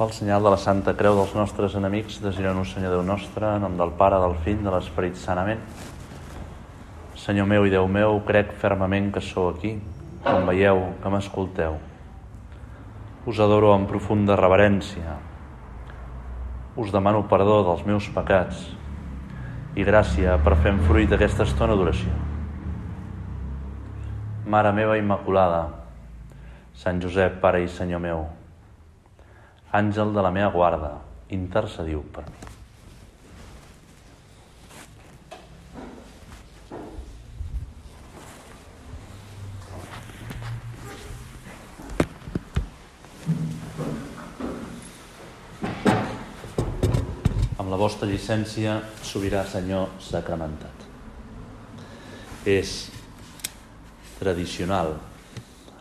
Pel senyal de la Santa Creu dels nostres enemics, desireu-nos, Senyor Déu nostre, en nom del Pare, del Fill, de l'Esperit Sanament. Senyor meu i Déu meu, crec fermament que sou aquí, que em veieu, que m'escolteu. Us adoro amb profunda reverència. Us demano perdó dels meus pecats i gràcia per fer fruit d'aquesta estona d'oració. Mare meva Immaculada, Sant Josep, Pare i Senyor meu, Àngel de la meva guarda, intercediu per mi. Amb la vostra llicència, sobirà Senyor sacramentat. És tradicional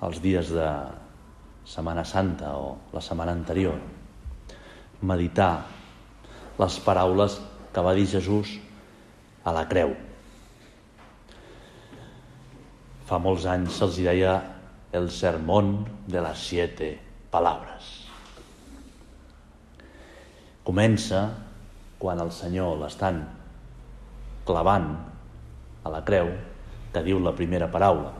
els dies de Setmana Santa o la setmana anterior, meditar les paraules que va dir Jesús a la creu. Fa molts anys se'ls deia el sermón de les siete palabres. Comença quan el Senyor l'estan clavant a la creu que diu la primera paraula.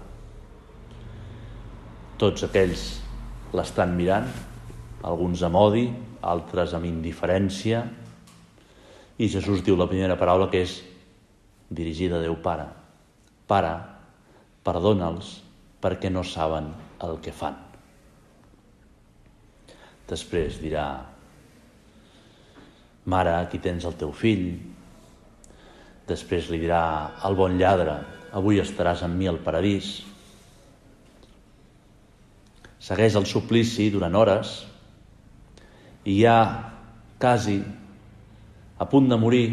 Tots aquells l'estan mirant, alguns amb odi, altres amb indiferència, i Jesús diu la primera paraula que és dirigida a Déu Pare. Pare, perdona'ls perquè no saben el que fan. Després dirà, mare, aquí tens el teu fill. Després li dirà al bon lladre, avui estaràs amb mi al paradís segueix el suplici durant hores i ja quasi a punt de morir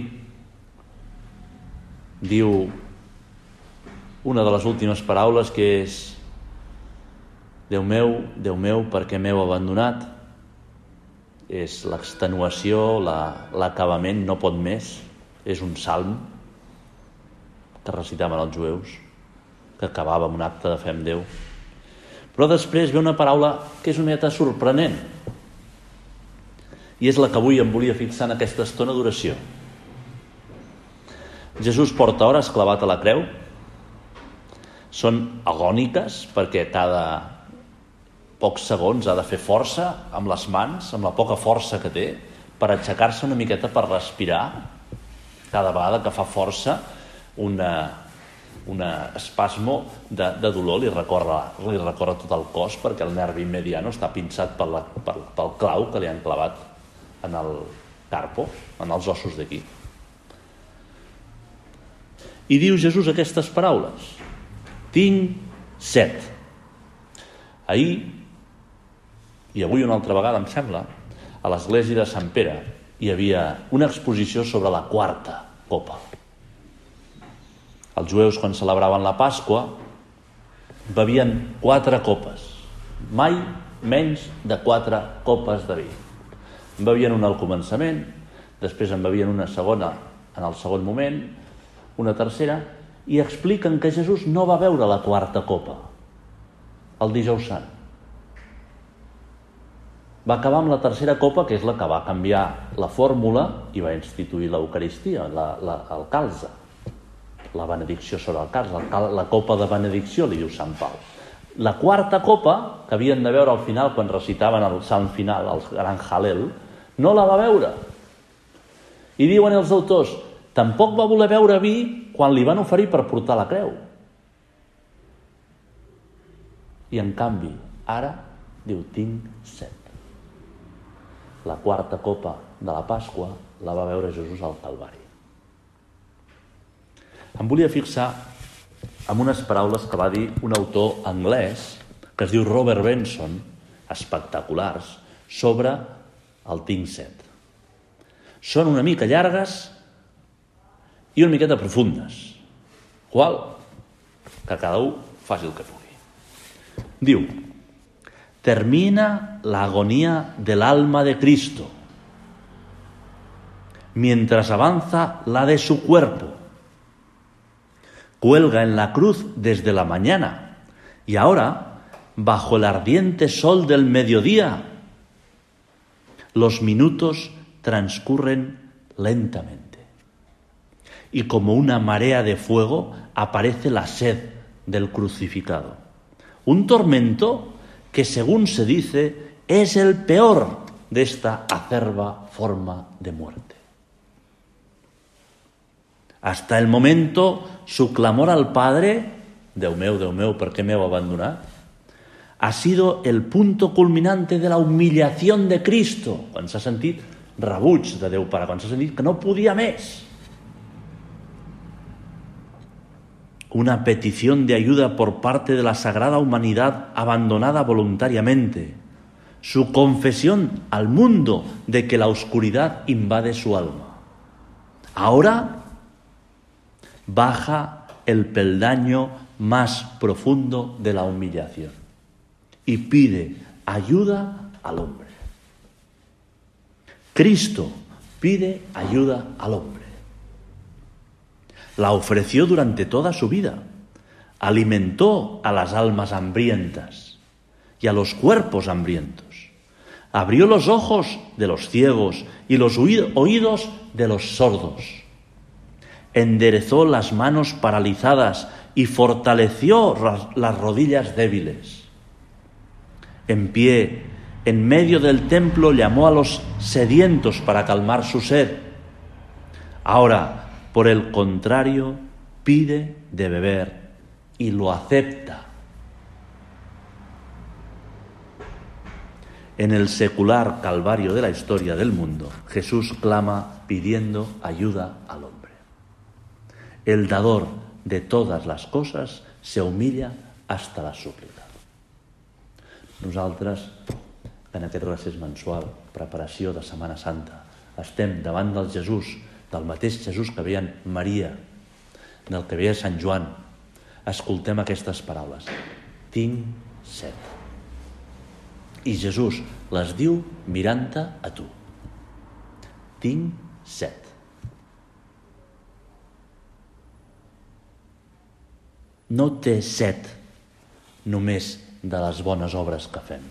diu una de les últimes paraules que és Déu meu, Déu meu, perquè m'heu abandonat? És l'extenuació, l'acabament, la, no pot més. És un salm que recitaven els jueus que acabava amb un acte de fe amb Déu però després ve una paraula que és una mica sorprenent. I és la que avui em volia fixar en aquesta estona d'oració. Jesús porta hores clavat a la creu. Són agòniques perquè cada pocs segons ha de fer força amb les mans, amb la poca força que té, per aixecar-se una miqueta per respirar. Cada vegada que fa força, una, un espasmo de, de dolor li recorre, li recorre tot el cos perquè el nervi mediano està pinçat per la, per, pel clau que li han clavat en el carpo, en els ossos d'aquí. I diu Jesús aquestes paraules. Tinc set. Ahir, i avui una altra vegada em sembla, a l'església de Sant Pere hi havia una exposició sobre la quarta copa els jueus, quan celebraven la Pasqua, bevien quatre copes. Mai menys de quatre copes de vi. En bevien una al començament, després en bevien una segona en el segon moment, una tercera, i expliquen que Jesús no va veure la quarta copa el dijous sant. Va acabar amb la tercera copa, que és la que va canviar la fórmula i va instituir l'Eucaristia, la, la, el calze la benedicció sobre el cas, la copa de benedicció, li diu Sant Pau. La quarta copa, que havien de veure al final, quan recitaven el sant final, el gran Halel, no la va veure. I diuen els autors, tampoc va voler veure vi quan li van oferir per portar la creu. I en canvi, ara, diu, tinc set. La quarta copa de la Pasqua la va veure Jesús al Calvari. Em volia fixar amb unes paraules que va dir un autor anglès que es diu Robert Benson, espectaculars, sobre el Tinc Set. Són una mica llargues i una miqueta profundes, qual que cada un faci el que pugui. Diu, termina la agonía del alma de Cristo mientras avanza la de su cuerpo cuelga en la cruz desde la mañana y ahora, bajo el ardiente sol del mediodía, Los minutos transcurren lentamente. Y como una marea de fuego aparece la sed del crucificado. Un tormento que, según se dice, es el peor de esta acerba forma de muerte. Hasta el momento, su clamor al Padre, Déu meu, Déu meu, ¿por qué me heu abandonat? Ha sido el punto culminante de la humillación de Cristo, quan s'ha sentit rebuig de Déu Pare, quan s'ha sentit que no podia més. Una petición de ayuda por parte de la sagrada humanidad abandonada voluntariamente. Su confesión al mundo de que la oscuridad invade su alma. Ahora baja el peldaño más profundo de la humillación y pide ayuda al hombre. Cristo pide ayuda al hombre. La ofreció durante toda su vida. Alimentó a las almas hambrientas y a los cuerpos hambrientos. Abrió los ojos de los ciegos y los oídos de los sordos enderezó las manos paralizadas y fortaleció las rodillas débiles. En pie, en medio del templo, llamó a los sedientos para calmar su sed. Ahora, por el contrario, pide de beber y lo acepta. En el secular calvario de la historia del mundo, Jesús clama pidiendo ayuda al hombre. El dador de totes les coses se humilla hasta la súplica. Nosaltres, en aquest recés mensual, preparació de Setmana Santa, estem davant del Jesús, del mateix Jesús que veien Maria, del que veia Sant Joan. Escoltem aquestes paraules. Tinc set. I Jesús les diu mirant-te a tu. Tinc set. No té set només de les bones obres que fem.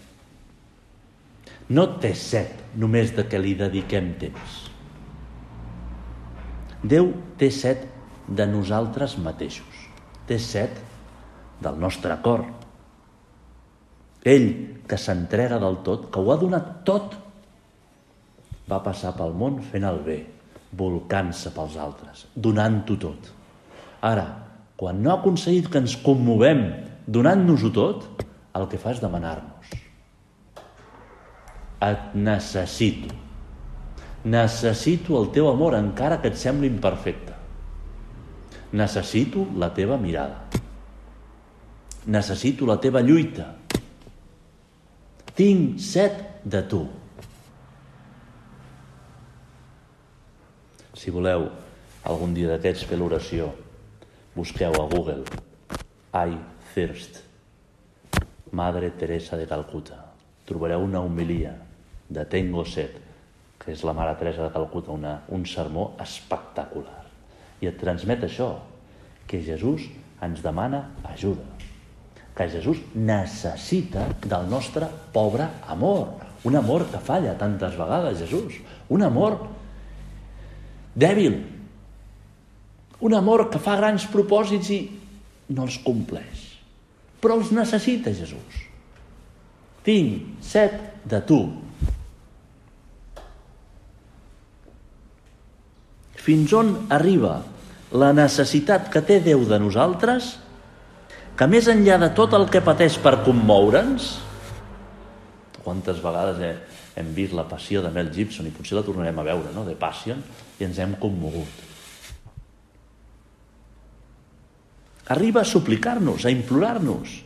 No té set només de que li dediquem temps. Déu té set de nosaltres mateixos. Té set del nostre cor. Ell, que s'entrega del tot, que ho ha donat tot, va passar pel món fent el bé, volcant-se pels altres, donant-ho tot. Ara, quan no ha aconseguit que ens commovem donant-nos-ho tot, el que fa és demanar-nos. Et necessito. Necessito el teu amor, encara que et sembli imperfecte. Necessito la teva mirada. Necessito la teva lluita. Tinc set de tu. Si voleu algun dia d'aquests fer l'oració Busqueu a Google. I Thirst Madre Teresa de Calcuta. Trobareu una homilia de Tengo Set, que és la Mare Teresa de Calcuta, una, un sermó espectacular. I et transmet això, que Jesús ens demana ajuda, que Jesús necessita del nostre pobre amor, un amor que falla tantes vegades, Jesús, un amor dèbil, un amor que fa grans propòsits i no els compleix. Però els necessita Jesús. Tinc set de tu. Fins on arriba la necessitat que té Déu de nosaltres, que més enllà de tot el que pateix per commoure'ns, quantes vegades he, hem vist la passió de Mel Gibson i potser la tornarem a veure, no?, de Passion, i ens hem commogut. Arriba a suplicar-nos, a implorar-nos.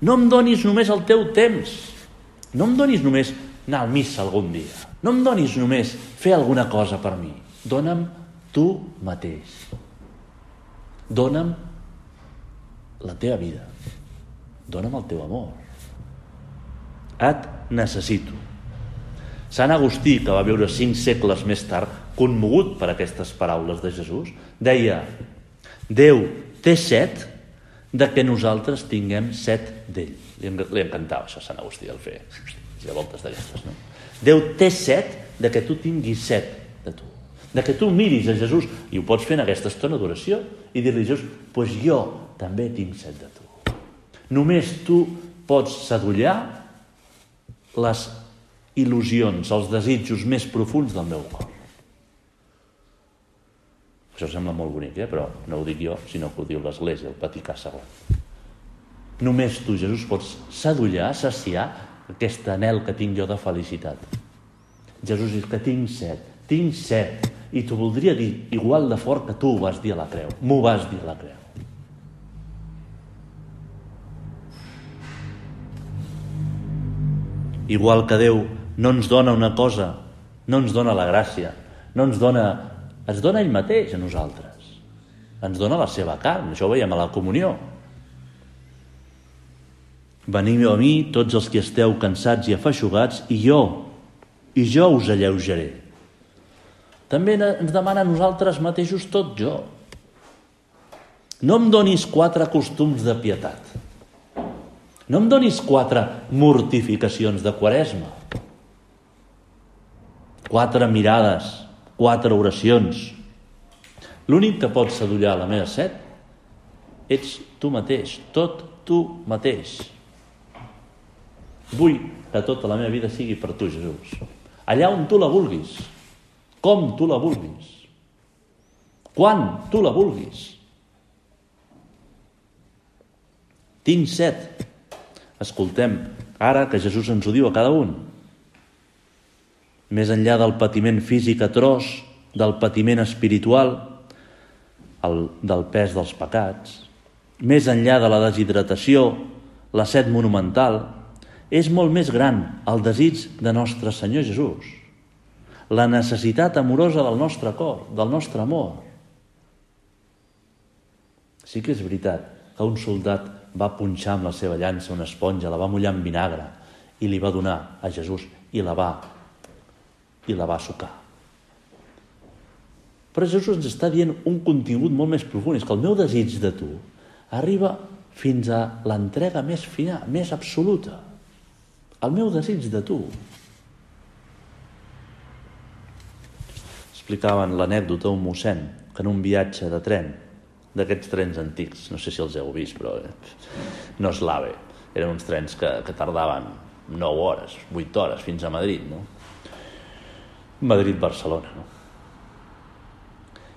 No em donis només el teu temps. No em donis només anar al missa algun dia. No em donis només fer alguna cosa per mi. Dóna'm tu mateix. Dóna'm la teva vida. Dóna'm el teu amor. Et necessito. Sant Agustí, que va viure cinc segles més tard, conmogut per aquestes paraules de Jesús, deia Déu té set de que nosaltres tinguem set d'ell. Li, li encantava això a Sant Agustí el fer. Ha voltes d'aquestes, no? Déu té set de que tu tinguis set de tu. De que tu miris a Jesús, i ho pots fer en aquesta estona d'oració, i dir-li Jesús, doncs pues jo també tinc set de tu. Només tu pots sadollar les il·lusions, els desitjos més profuns del meu cor. Això sembla molt bonic, eh? però no ho dic jo, sinó que ho diu l'Església, el Vaticà II. Només tu, Jesús, pots sadollar, saciar aquest anel que tinc jo de felicitat. Jesús diu que tinc set, tinc set, i t'ho voldria dir igual de fort que tu ho vas dir a la creu. M'ho vas dir a la creu. Igual que Déu no ens dona una cosa, no ens dona la gràcia, no ens dona... Es dona ell mateix a nosaltres. Ens dona la seva carn, això ho veiem a la comunió. Veniu a mi, tots els que esteu cansats i afeixugats, i jo, i jo us alleujaré. També ens demana a nosaltres mateixos tot jo. No em donis quatre costums de pietat. No em donis quatre mortificacions de quaresma. Quatre mirades, quatre oracions. L'únic que pot sedullar la meva set ets tu mateix, tot tu mateix. Vull que tota la meva vida sigui per tu, Jesús. Allà on tu la vulguis, com tu la vulguis, quan tu la vulguis. Tinc set, Escoltem ara que Jesús ens ho diu a cada un. Més enllà del patiment físic atroç, del patiment espiritual, el, del pes dels pecats, més enllà de la deshidratació, la set monumental, és molt més gran el desig de nostre Senyor Jesús, la necessitat amorosa del nostre cor, del nostre amor. Sí que és veritat que un soldat va punxar amb la seva llança una esponja, la va mullar amb vinagre i li va donar a Jesús i la va i la va sucar. Però Jesús ens està dient un contingut molt més profund, és que el meu desig de tu arriba fins a l'entrega més fina, més absoluta. El meu desig de tu. Explicaven l'anècdota un mossèn que en un viatge de tren d'aquests trens antics, no sé si els heu vist, però eh, no és l'AVE. Eren uns trens que, que tardaven 9 hores, 8 hores, fins a Madrid, no? Madrid-Barcelona, no?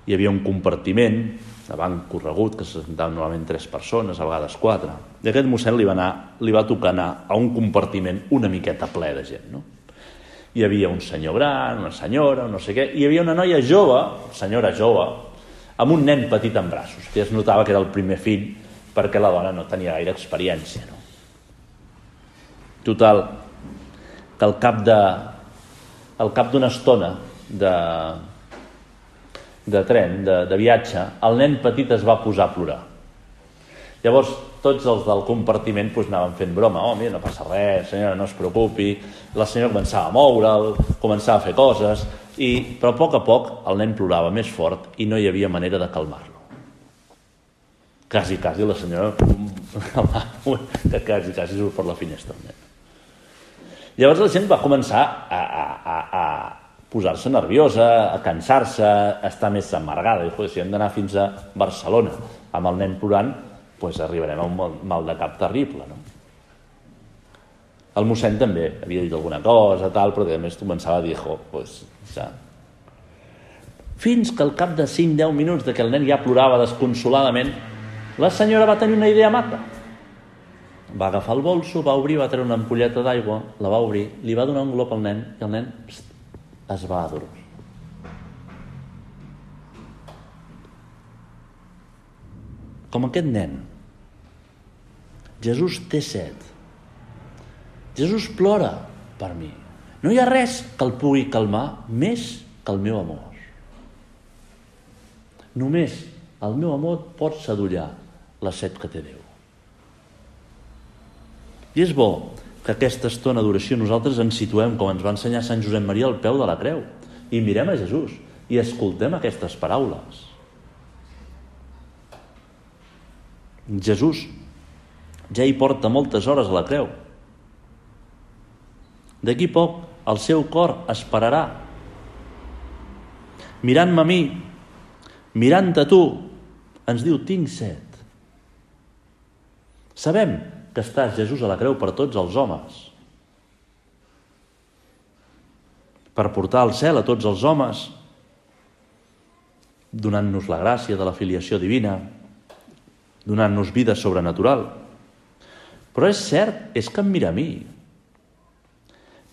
Hi havia un compartiment davant corregut que se sentaven normalment tres persones, a vegades quatre. I aquest mossèn li va, anar, li va tocar anar a un compartiment una miqueta ple de gent, no? Hi havia un senyor gran, una senyora, no sé què, i hi havia una noia jove, senyora jove, amb un nen petit en braços, que es notava que era el primer fill perquè la dona no tenia gaire experiència. No? Total, que al cap de al cap d'una estona de, de tren, de, de viatge, el nen petit es va posar a plorar. Llavors, tots els del compartiment pues, anaven fent broma. Oh, mira, no passa res, senyora, no es preocupi. La senyora començava a moure'l, començava a fer coses, i, però a poc a poc el nen plorava més fort i no hi havia manera de calmar-lo. Quasi, quasi la senyora que quasi, quasi surt per la finestra el nen. Llavors la gent va començar a, a, a, a posar-se nerviosa, a cansar-se, a estar més amargada. I, si hem d'anar fins a Barcelona amb el nen plorant, doncs arribarem a un mal de cap terrible. No? El mossèn també havia dit alguna cosa, tal, però a més començava a dir, jo, pues, ja. Fins que al cap de 5-10 minuts de que el nen ja plorava desconsoladament, la senyora va tenir una idea mata. Va agafar el bolso, va obrir, va treure una ampolleta d'aigua, la va obrir, li va donar un glop al nen i el nen pst, es va adormir. Com aquest nen. Jesús té set Jesús plora per mi. No hi ha res que el pugui calmar més que el meu amor. Només el meu amor pot sedullar la set que té Déu. I és bo que aquesta estona d'oració nosaltres ens situem, com ens va ensenyar Sant Josep Maria, al peu de la creu, i mirem a Jesús i escoltem aquestes paraules. Jesús ja hi porta moltes hores a la creu, D'aquí poc el seu cor esperarà. Mirant-me a mi, mirant a tu, ens diu, tinc set. Sabem que estàs, Jesús, a la creu per tots els homes, per portar al cel a tots els homes, donant-nos la gràcia de la filiació divina, donant-nos vida sobrenatural. Però és cert, és que em mira a mi.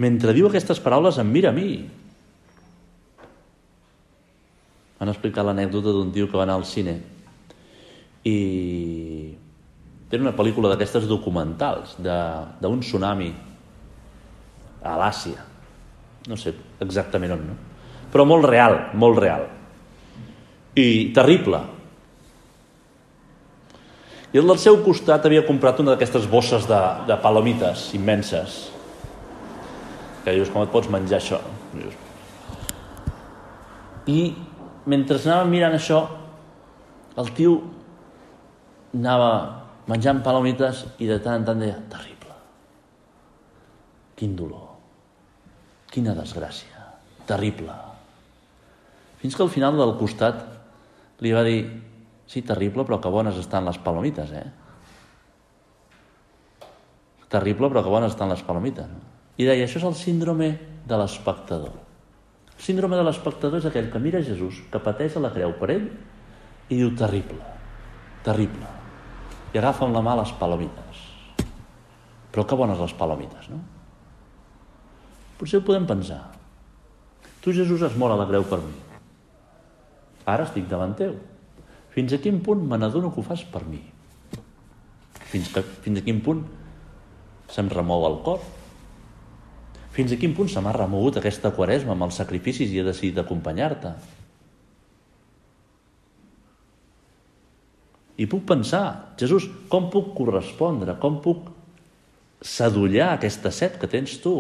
Mentre diu aquestes paraules, em mira a mi. Han explicat l'anècdota d'un tio que va anar al cine i era una pel·lícula d'aquestes documentals d'un tsunami a l'Àsia. No sé exactament on, no? Però molt real, molt real. I terrible. I al seu costat havia comprat una d'aquestes bosses de, de palomites immenses. Que dius, com et pots menjar això? I mentre anava mirant això, el tio anava menjant palomites i de tant en tant deia, terrible. Quin dolor. Quina desgràcia. Terrible. Fins que al final del costat li va dir Sí, terrible, però que bones estan les palomites, eh? Terrible, però que bones estan les palomites. I deia, això és el síndrome de l'espectador. El síndrome de l'espectador és aquell que mira Jesús, que pateix a la creu per ell, i diu, terrible, terrible. I agafa amb la mà les palomites. Però que bones les palomites, no? Potser ho podem pensar. Tu, Jesús, has mort a la creu per mi. Ara estic davant teu fins a quin punt me n'adono que ho fas per mi? Fins, que, fins a quin punt se'm remou el cor? Fins a quin punt se m'ha remogut aquesta quaresma amb els sacrificis i he decidit acompanyar-te? I puc pensar, Jesús, com puc correspondre? Com puc sadollar aquesta set que tens tu?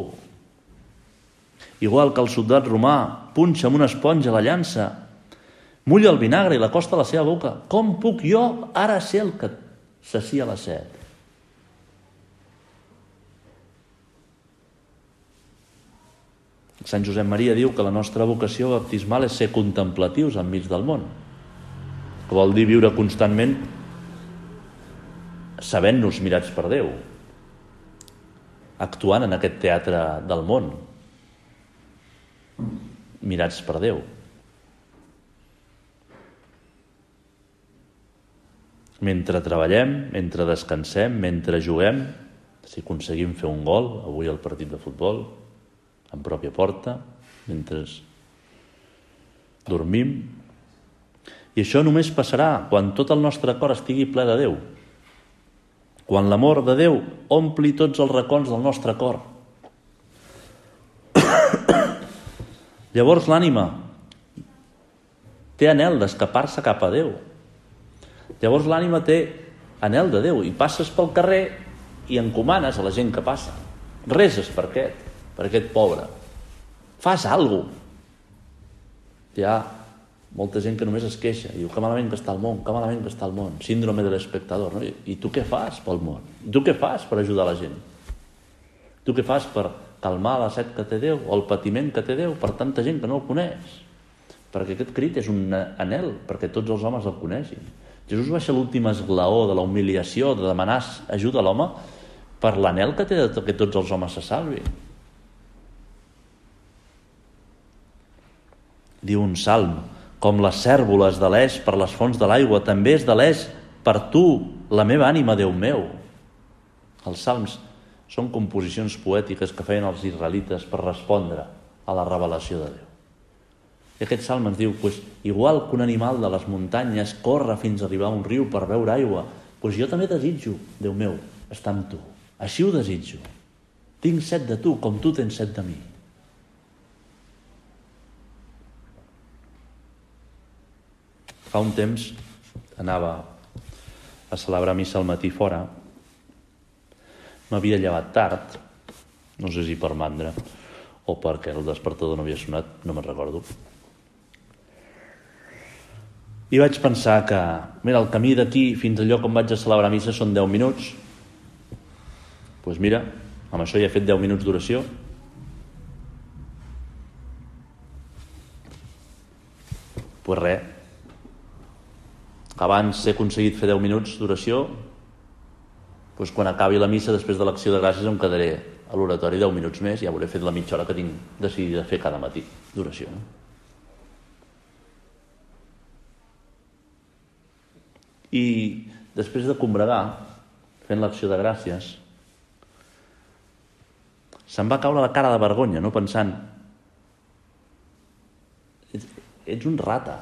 Igual que el soldat romà punxa amb una esponja la llança Mulla el vinagre i l'acosta a la seva boca. Com puc jo ara ser el que s'acia la set? Sant Josep Maria diu que la nostra vocació baptismal és ser contemplatius enmig del món. Que vol dir viure constantment sabent-nos mirats per Déu, actuant en aquest teatre del món, mirats per Déu. mentre treballem, mentre descansem, mentre juguem, si aconseguim fer un gol, avui al partit de futbol, en pròpia porta, mentre dormim. I això només passarà quan tot el nostre cor estigui ple de Déu. Quan l'amor de Déu ompli tots els racons del nostre cor. Llavors l'ànima té anel d'escapar-se cap a Déu, Llavors l'ànima té anel de Déu i passes pel carrer i encomanes a la gent que passa. Reses per aquest, per aquest pobre. Fas alguna cosa. Ha molta gent que només es queixa i diu que malament que està el món, que malament que està el món. Síndrome de l'espectador. No? I tu què fas pel món? I tu què fas per ajudar la gent? Tu què fas per calmar la set que té Déu o el patiment que té Déu per tanta gent que no el coneix? Perquè aquest crit és un anel perquè tots els homes el coneixin. Jesús baixa l'últim esglaó de la humiliació, de demanar ajuda a l'home, per l'anel que té de que tots els homes se salvin. Diu un salm, com les cèrvoles de l'eix per les fonts de l'aigua, també és de l'eix per tu, la meva ànima, Déu meu. Els salms són composicions poètiques que feien els israelites per respondre a la revelació de Déu. I aquest salm ens diu, pues, igual que un animal de les muntanyes corre fins a arribar a un riu per beure aigua, pues jo també desitjo, Déu meu, estar amb tu. Així ho desitjo. Tinc set de tu, com tu tens set de mi. Fa un temps anava a celebrar missa al matí fora. M'havia llevat tard, no sé si per mandra o perquè el despertador no havia sonat, no me'n recordo. I vaig pensar que, mira, el camí d'aquí fins allò on vaig a celebrar missa són 10 minuts. Doncs pues mira, amb això ja he fet 10 minuts d'oració, pues res, abans he aconseguit fer 10 minuts d'oració, doncs quan acabi la missa, després de l'acció de gràcies, em quedaré a l'oratori 10 minuts més i ja hauré fet la mitja hora que tinc decidida fer cada matí d'oració. No? I després de combregar, fent l'acció de gràcies, se'm va caure la cara de vergonya, no pensant ets, ets un rata,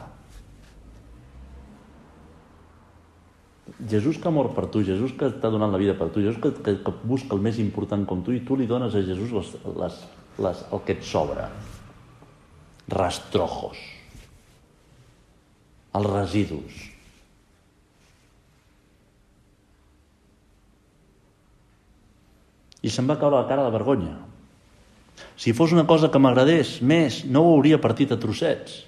Jesús que ha mort per tu, Jesús que t'ha donat la vida per tu, Jesús que, que, que busca el més important com tu i tu li dones a Jesús les, les, les, el que et sobra. Rastrojos. Els residus. I se'm va caure la cara de vergonya. Si fos una cosa que m'agradés més, no ho hauria partit a trossets.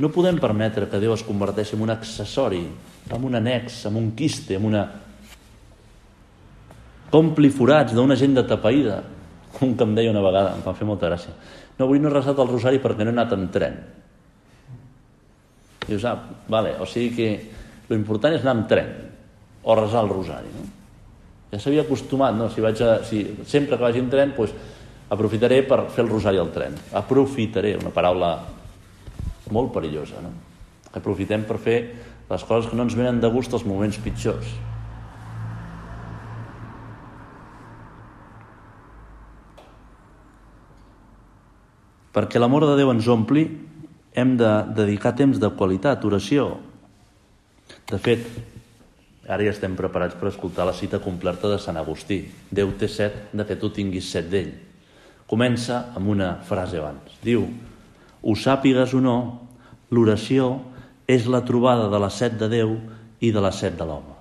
No podem permetre que Déu es converteixi en un accessori, en un annex, en un quiste, en una... Compli forats d'una gent de tapaïda. Un que em deia una vegada, em va fer molta gràcia. No, avui no he resat el rosari perquè no he anat en tren. Dius, ah, vale, o sigui que lo important és anar en tren o resar el rosari, no? Ja s'havia acostumat, no? Si, vaig a, si sempre que vagi en tren, doncs, aprofitaré per fer el rosari al tren. Aprofitaré, una paraula molt perillosa. No? Aprofitem per fer les coses que no ens venen de gust als moments pitjors. Perquè l'amor de Déu ens ompli, hem de dedicar temps de qualitat, oració. De fet, ara ja estem preparats per escoltar la cita completa de Sant Agustí. Déu té set de que tu tinguis set d'ell. Comença amb una frase abans. Diu, ho sàpigues o no, l'oració és la trobada de la set de Déu i de la set de l'home.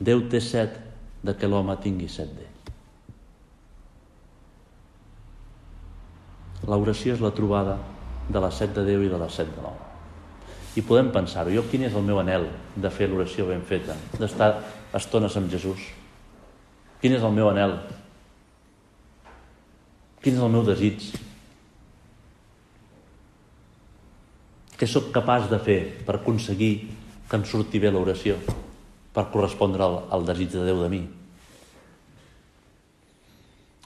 Déu té set de que l'home tingui set d'ell. L'oració és la trobada de la set de Déu i de la set de l'home. I podem pensar-ho. Jo quin és el meu anel de fer l'oració ben feta? D'estar estones amb Jesús? Quin és el meu anel? Quin és el meu desig? Què sóc capaç de fer per aconseguir que em surti bé l'oració, per correspondre al, al desig de Déu de mi?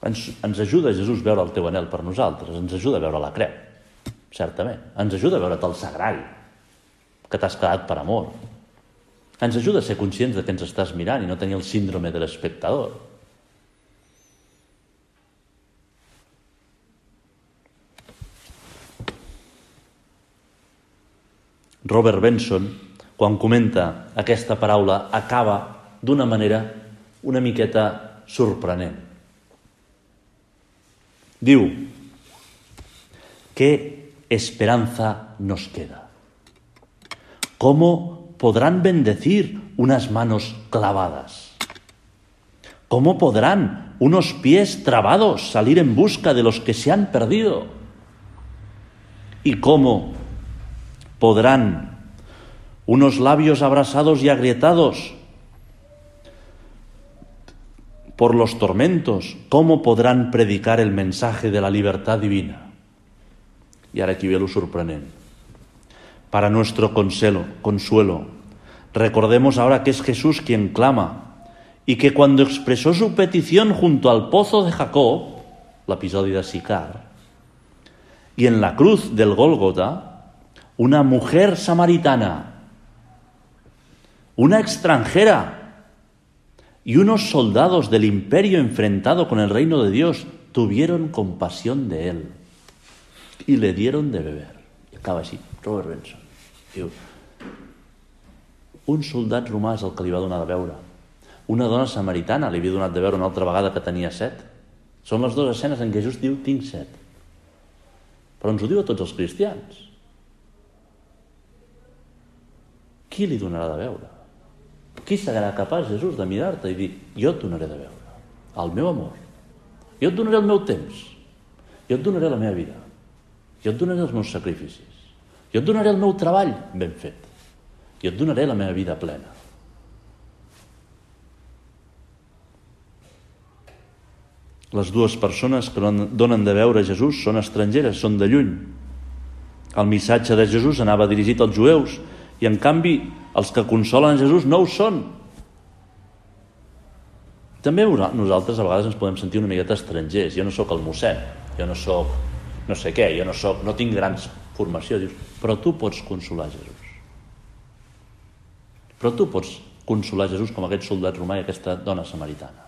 Ens, ens ajuda Jesús veure el teu anel per nosaltres, ens ajuda a veure la creu, certament. Ens ajuda a veure't el sagrari, que t'has quedat per amor. Ens ajuda a ser conscients de que ens estàs mirant i no tenir el síndrome de l'espectador. Robert Benson, quan comenta aquesta paraula, acaba d'una manera una miqueta sorprenent. Diu, ¿qué esperanza nos queda? ¿Cómo podrán bendecir unas manos clavadas? ¿Cómo podrán unos pies trabados salir en busca de los que se han perdido? ¿Y cómo podrán unos labios abrasados y agrietados por los tormentos, ¿cómo podrán predicar el mensaje de la libertad divina? Y ahora aquí lo. Para nuestro consuelo, consuelo, recordemos ahora que es Jesús quien clama y que cuando expresó su petición junto al pozo de Jacob, el episodio de Sicar, y en la cruz del Gólgota, una mujer samaritana, una extranjera y unos soldados del imperio enfrentado con el reino de Dios tuvieron compasión de él y le dieron de beber. I acaba així, Robert Benson. Diu, un soldat romà és el que li va donar de beure. Una dona samaritana li havia donat de veure una altra vegada que tenia set. Són les dues escenes en què Jesús diu tinc set. Però ens ho diu a tots els cristians. Qui li donarà de veure? Qui serà capaç, Jesús, de mirar-te i dir jo et donaré de veure, el meu amor, jo et donaré el meu temps, jo et donaré la meva vida, jo et donaré els meus sacrificis, jo et donaré el meu treball ben fet, jo et donaré la meva vida plena. Les dues persones que donen de veure Jesús són estrangeres, són de lluny. El missatge de Jesús anava dirigit als jueus i en canvi els que consolen Jesús no ho són. També nosaltres a vegades ens podem sentir una miqueta estrangers. Jo no sóc el mossèn, jo no sóc no sé què, jo no, sóc, no tinc grans formació. Dius, però tu pots consolar Jesús. Però tu pots consolar Jesús com aquest soldat romà i aquesta dona samaritana.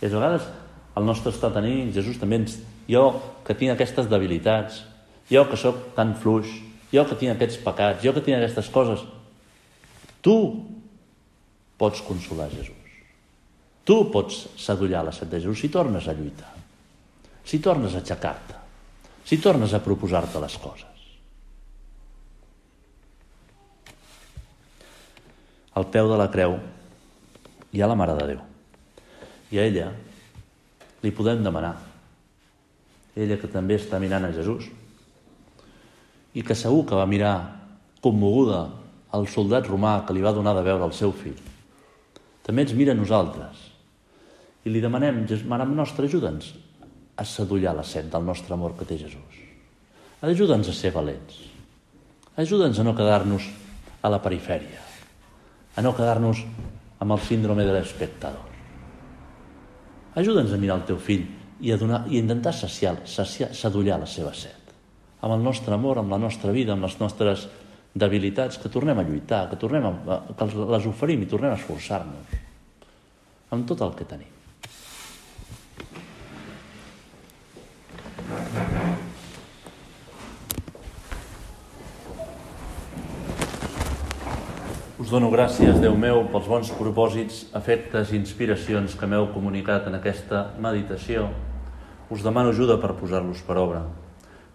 I a vegades el nostre estat tenir, Jesús també ens... Jo que tinc aquestes debilitats, jo que sóc tan fluix, jo que tinc aquests pecats, jo que tinc aquestes coses, tu pots consolar Jesús. Tu pots sadollar la set de Jesús si tornes a lluitar, si tornes a aixecar-te, si tornes a proposar-te les coses. Al peu de la creu hi ha la Mare de Déu. I a ella li podem demanar, ella que també està mirant a Jesús, i que segur que va mirar commoguda al soldat romà que li va donar de veure el seu fill. També ens mira a nosaltres i li demanem, Mare nostra, ajuda'ns a sedullar la set del nostre amor que té Jesús. Ajuda'ns a ser valents. Ajuda'ns a no quedar-nos a la perifèria a no quedar-nos amb el síndrome de l'espectador. Ajuda'ns a mirar el teu fill i a, donar, i a intentar saciar, saciar, sadullar la seva set. Amb el nostre amor, amb la nostra vida, amb les nostres debilitats, que tornem a lluitar, que, tornem a, que les oferim i tornem a esforçar-nos amb tot el que tenim. Us dono gràcies, Déu meu, pels bons propòsits, efectes i inspiracions que m'heu comunicat en aquesta meditació. Us demano ajuda per posar-los per obra.